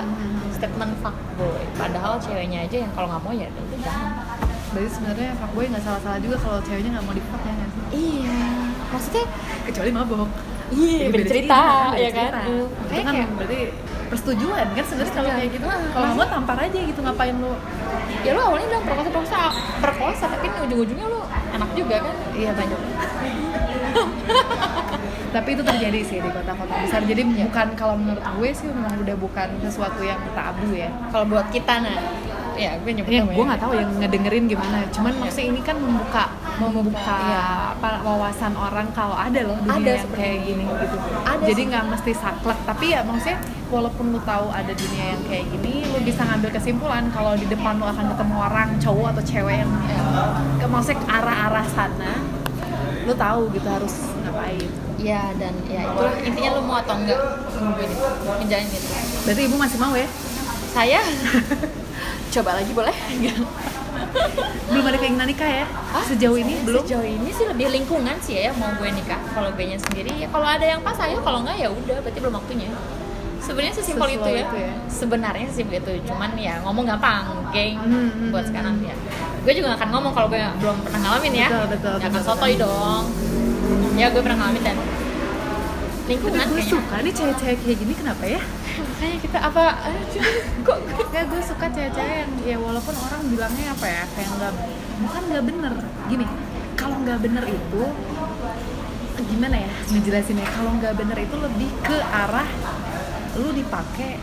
statement fuckboy. Padahal ceweknya aja yang kalau nggak mau ya udah jangan. nggak? berarti sebenarnya fuckboy nggak salah-salah juga kalau ceweknya nggak mau di fuck ya sih Iya. Maksudnya kecuali mabok Iya, Jadi beda beda cerita, ya kan? Hmm. Itu kan kayak- berarti persetujuan kan sebenarnya kalau kayak gitu Ah, kalau mau tampar aja gitu ngapain lu ya lu awalnya bilang perkosa perkosa perkosa tapi ujung-ujungnya lu enak juga kan iya banyak tapi itu terjadi sih di kota-kota besar. Jadi Iya. bukan kalau menurut gue sih memang udah bukan sesuatu yang tabu ya. Kalau buat kita nah. Ya gue nyebut ya namanya. gue nggak tahu yang ngedengerin gimana. Cuman maksudnya ini kan membuka membuka iya. apa wawasan orang kalau ada loh dunia Ada yang seperti kayak ini. gini gitu. Ada jadi nggak mesti saklek. Tapi ya maksudnya walaupun lu tahu ada dunia yang kayak gini lu bisa ngambil kesimpulan kalau di depan lu akan ketemu orang cowok atau cewek yang ke maksudnya ke arah-arah sana lu tahu gitu harus ngapain ya dan ya itu intinya lu mau atau enggak nungguin menjalin itu berarti ibu masih mau ya? Saya? Coba lagi boleh? Belum ada keinginan nikah ya? Sejauh ini belum? Sejauh ini sih lebih lingkungan sih ya mau gue nikah. Kalau gue nya sendiri ya kalau ada yang pas ayo. Kalau enggak ya udah berarti belum waktunya. Sebenarnya sesimpel itu ya. itu ya. sebenarnya sesimpel itu. Cuman ya ngomong gampang geng Hmm, hmm, buat hmm. sekarang ya. Gue juga gak akan ngomong kalau gue belum pernah ngalamin ya. Betul, betul, Gak akan betul, sotoy betul. dong. Ya gue pernah ngalamin dan lingkungan gue suka nih cewek-cewek kayak gini kenapa ya? Makanya kita apa kok gue suka cewek-cewek yang ya walaupun orang bilangnya apa ya kayak nggak bukan nggak bener. Gini kalau nggak bener itu gimana ya ngejelasinnya? Kalau nggak bener itu lebih ke arah lu dipakai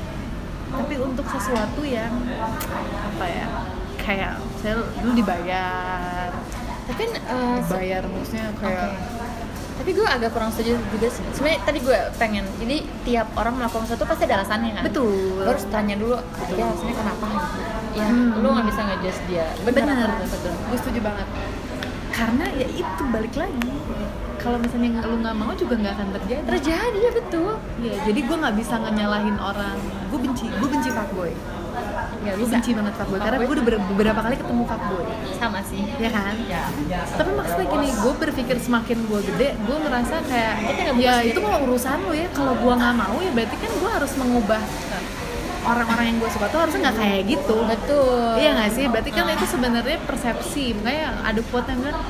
tapi untuk sesuatu yang apa ya kayak saya lu dibayar. Tapi eh, se- bayar maksudnya kayak Oke. Tapi gue agak kurang setuju juga sih. Sebenarnya tadi gue pengen jadi tiap orang melakukan sesuatu pasti ada alasannya kan? Betul. Lo harus tanya dulu dia alasannya kenapa? Ya Hmm. lo nggak bisa ngejudge dia. Betul. Gue setuju banget. Karena ya itu balik lagi. Kalau misalnya lu nggak mau juga nggak akan terjadi. Terjadi ya betul. Iya, jadi gue nggak bisa ngenyalahin orang. Gue benci, gue benci fuckboy. Nggak Gue bisa benci banget fuckboy karena Fuckboy? gue udah ber- beberapa kali ketemu fuckboy, sama sih ya kan? ya Tapi maksudnya gini, gue berpikir semakin gue gede, gue ngerasa kayak ya itu mau urusan lo ya. Kalau gue nggak mau ya berarti kan gue harus mengubah orang-orang yang gue suka tuh harusnya nggak kayak gitu. betul Iya nggak sih? Berarti kan itu sebenarnya persepsi. Makanya ada quote yang bilang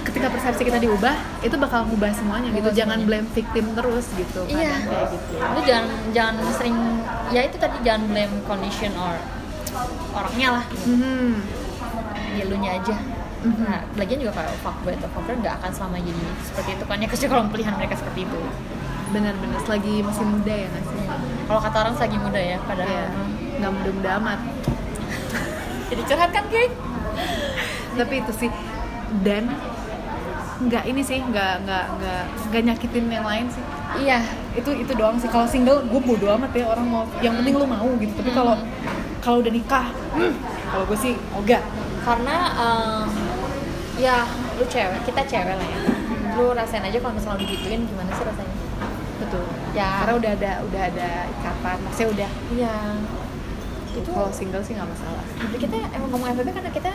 ketika persepsi kita diubah, itu bakal ngubah semuanya gitu. Jangan semuanya. blame victim terus gitu. iya kayak gitu. lu jangan jangan sering ya itu tadi jangan blame condition or orangnya lah. Mhm. ya lu nya aja. Mhm. Nah, lagian juga kalau fuckboy atau fuckgirl nggak akan selama jadi seperti itu kan. Ya kecuali kalau pilihan mereka seperti itu. Benar-benar selagi masih muda ya nggak sih? Kalau kata orang lagi muda ya padahal. Iya, nggak muda-muda amat. Jadi curhat kan geng? Tapi itu sih. Dan nggak ini sih nggak nggak nggak nggak nyakitin yang lain sih. Iya. Itu itu doang sih. Kalau single gue bodo amat ya orang mau. Yang penting lu mau gitu. Tapi kalau kalau udah nikah? Hmm, kalau gue sih ogah karena em, ya lu cewek kita cewek lah ya. Lu rasain aja kalau misalnya digituin gimana sih rasanya? Betul. Ya. Karena udah ada udah ada ikatan maksudnya udah. Iya. Itu kalau single sih nggak masalah. Jadi kita emang ngomong FBB karena kita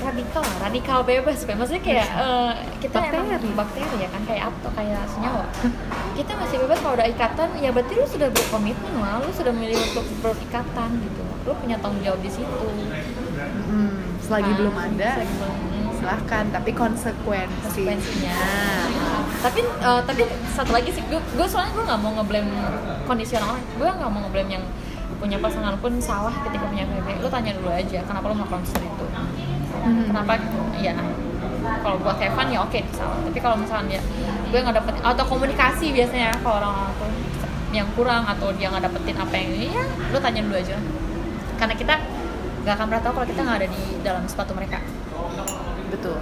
radikal radikal bebas kayak maksudnya kayak eh, kita Bakteri. emang bakteri. ya kan kayak atau kayak senyawa. Kita masih bebas kalau udah ikatan ya berarti lu sudah berkomitmen lah lu sudah memilih untuk berikatan gitu lu punya tanggung jawab di situ. Hmm, selagi Nah, belum ada selagi belum- silahkan. Tapi konsekuensi. Konsekuensinya. Tapi eh, tapi satu lagi sih gue gue soalnya gue nggak mau ngeblame kondisi orang gue nggak mau ngeblame yang punya pasangan pun salah ketika punya FBB lu tanya dulu aja kenapa lu melakukan seperti itu? Mhm. kenapa? Ya kalau buat Evan ya oke salah. Tapi kalau misalnya gue nggak dapet atau komunikasi biasanya kalau orang-orang tuh yang kurang atau dia nggak dapetin apa yang ini ya lu tanya dulu aja karena kita nggak akan pernah tahu kalau kita nggak ada di dalam sepatu mereka. Betul.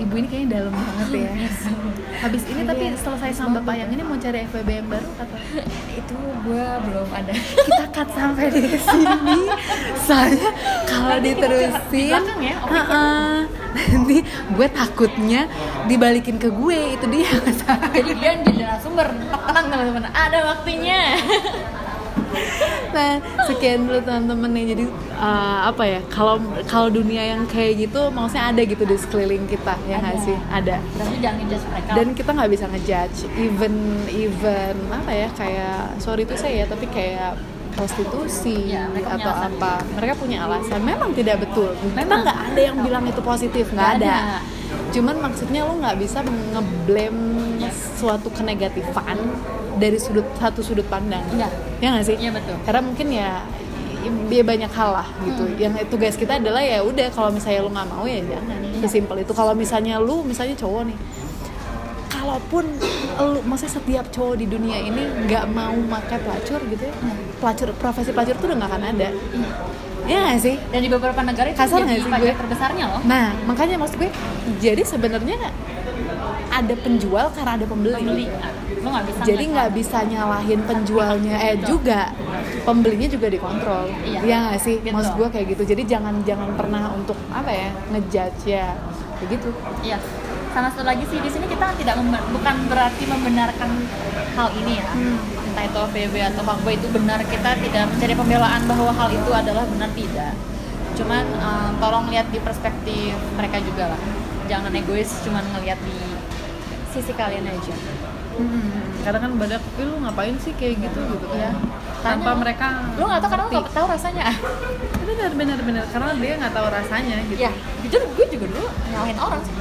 Ibu ini kayaknya dalam banget ya. Habis ini tapi Iya, selesai sama bapak yang ini mau cari FWB yang baru kata itu gue belum ada. Kita cut sampai di sini. Soalnya kalau diterusin belakang ya, nanti gue takutnya dibalikin ke gue itu dia. Jadi dia jadi narasumber. Tenang teman-teman ada waktunya nah sekian dulu teman-teman nih. Jadi uh, apa ya kalau kalau dunia yang kayak gitu maksudnya ada gitu di sekeliling kita ya nggak sih? Ada. Dan lu jangan ngejudge mereka. Dan kita nggak bisa ngejudge. Even even apa ya kayak sorry tuh saya ya tapi kayak prostitusi Ya, atau alasan. apa. Mereka punya alasan. Memang tidak betul. Memang. nggak ada yang bilang itu positif nggak ada. cuman maksudnya lo nggak bisa ngeblame suatu kenegatifan dari sudut satu sudut pandang Iya. ya nggak sih Iya, betul. karena mungkin ya ya banyak hal lah gitu Hmm. yang tugas kita adalah ya udah kalau misalnya lu nggak mau ya jangan Iya. sesimpel itu kalau misalnya lu misalnya cowok nih kalaupun lu maksudnya setiap cowok di dunia ini nggak mau pakai pelacur gitu ya Hmm. pelacur profesi pelacur tuh udah nggak akan ada ya nggak sih dan di beberapa negara itu Kasar jadi nggak sih gue? terbesarnya loh nah makanya maksud gue jadi sebenarnya ada penjual karena ada pembeli, pembeli nggak bisa jadi nggak bisa nyalahin penjualnya eh juga pembelinya juga dikontrol Iya. Iya nggak sih Gitu. maksud gue kayak gitu jadi jangan jangan pernah untuk apa ya ngejudge ya begitu Iya. Sama satu lagi sih di sini kita tidak bukan berarti membenarkan hal ini ya. Hmm. Entah itu FBB atau fuckboy itu benar kita tidak mencari pembelaan bahwa hal itu adalah benar tidak. Cuman eh, tolong lihat di perspektif mereka juga lah. Jangan egois cuman ngelihat di sisi kalian aja. Kadang kan badak tapi lu ngapain sih kayak gitu? Gitu Iya. tanpa Tanya, mereka Lu nggak tahu karena lu nggak tahu rasanya. benar benar benar. Karena dia nggak tahu rasanya gitu. Ya jujur gue juga dulu nyalahin orang sih.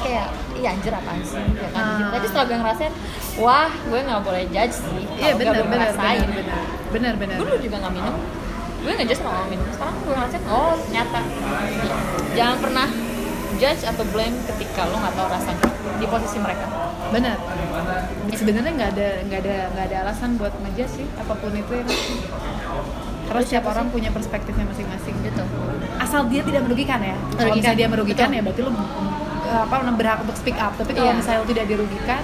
Kayak iya anjir apaan sih? Ya kan Ah. gitu. tapi setelah gue ngerasain wah gue nggak boleh judge sih iya benar benar benar benar. Benar benar. Gue dulu juga nggak minum. Gue nggak judge sama orang minum. Sekarang gue ngerasain oh ternyata Iya. jangan pernah judge atau blame ketika lo nggak tahu rasanya di posisi mereka benar sebenarnya nggak ada nggak ada nggak ada alasan buat ngejudge sih apa pun itu ya kan? karena Terus setiap siapa orang sih? punya perspektifnya masing-masing gitu asal dia tidak merugikan ya kalau misalnya dia merugikan Betul. ya berarti lu eh, apa berhak untuk speak up tapi kalau Iya. misalnya lu tidak dirugikan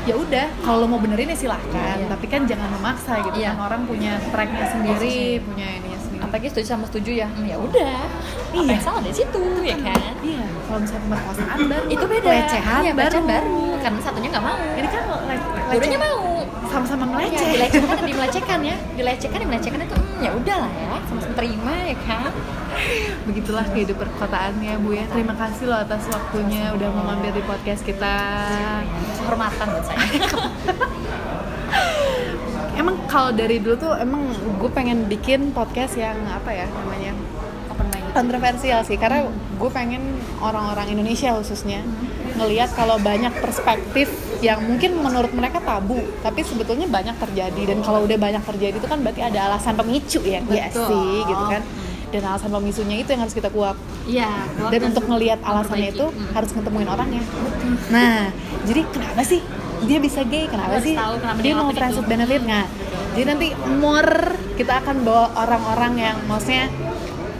ya udah kalau lo mau benerin ya silahkan Iya. tapi kan jangan memaksa gitu Iya. kan orang punya tracknya sendiri punya sendiri apalagi setuju sama setuju ya. Hmm, ya udah. Apa Iya. yang salah dari situ ya kan iya kalau misalnya pemerkosaan baru itu beda. pelecehan Iya, baru. baru. Karena satunya nggak mau. Ini kan le- Dua-duanya leceh- mau. Sama-sama Ya, meleceh dilecehkan dan dimelecehkan ya. Dilecehkan dan dimelecehkan itu hmm, ya udahlah ya. Sama-sama terima ya kan? Begitulah kehidupan perkotaannya bu ya. Terima kasih loh atas waktunya udah mau mampir di podcast kita. Kehormatan buat saya emang kalau dari dulu tuh emang gue pengen bikin podcast yang apa ya namanya? Kontroversial sih karena gue pengen orang-orang Indonesia khususnya ngelihat kalau banyak perspektif yang mungkin menurut mereka tabu tapi sebetulnya banyak terjadi. Dan kalau udah banyak terjadi itu kan berarti ada alasan pemicu ya. Iya sih gitu kan. Dan alasan pemicunya itu yang harus kita kuak iya dan untuk ngelihat alasannya itu Hmm. harus ketemuin orangnya. Nah jadi kenapa sih dia bisa gay kenapa Harus sih? tahu kenapa dia dia mau friends with benefit nggak? Jadi nanti more kita akan bawa orang-orang yang maksudnya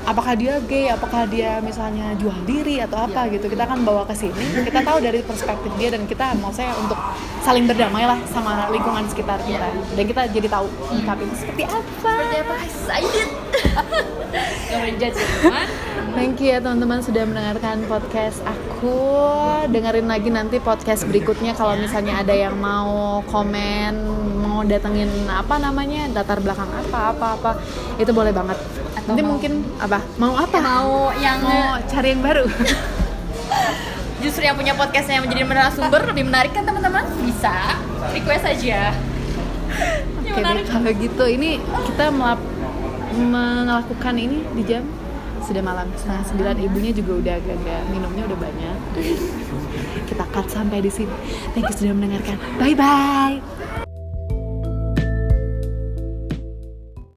apakah dia gay apakah dia misalnya jual diri atau apa Iya. gitu kita akan bawa ke sini. Kita tahu dari perspektif dia dan kita mau saya untuk saling berdamai lah sama lingkungan sekitar kita. Iya. dan kita jadi tahu menyikapi itu seperti apa. Seperti apa? Boleh judge ya teman Thank you ya teman-teman sudah mendengarkan podcast aku. Dengerin lagi nanti podcast berikutnya kalau misalnya ada yang mau komen, mau datengin apa namanya, latar belakang apa apa apa, itu boleh banget. Atau nanti mau- mungkin apa? Mau apa? mau yang Mau cari yang baru. justru yang punya podcastnya yang menjadi narasumber lebih menarik kan teman-teman bisa request aja Oke menarik kalau gitu ini kita melap- melakukan ini di jam sudah malam setengah sembilan ibunya juga udah agak-agak minumnya udah banyak. Kita cut sampai di sini. Thank you sudah mendengarkan. Bye bye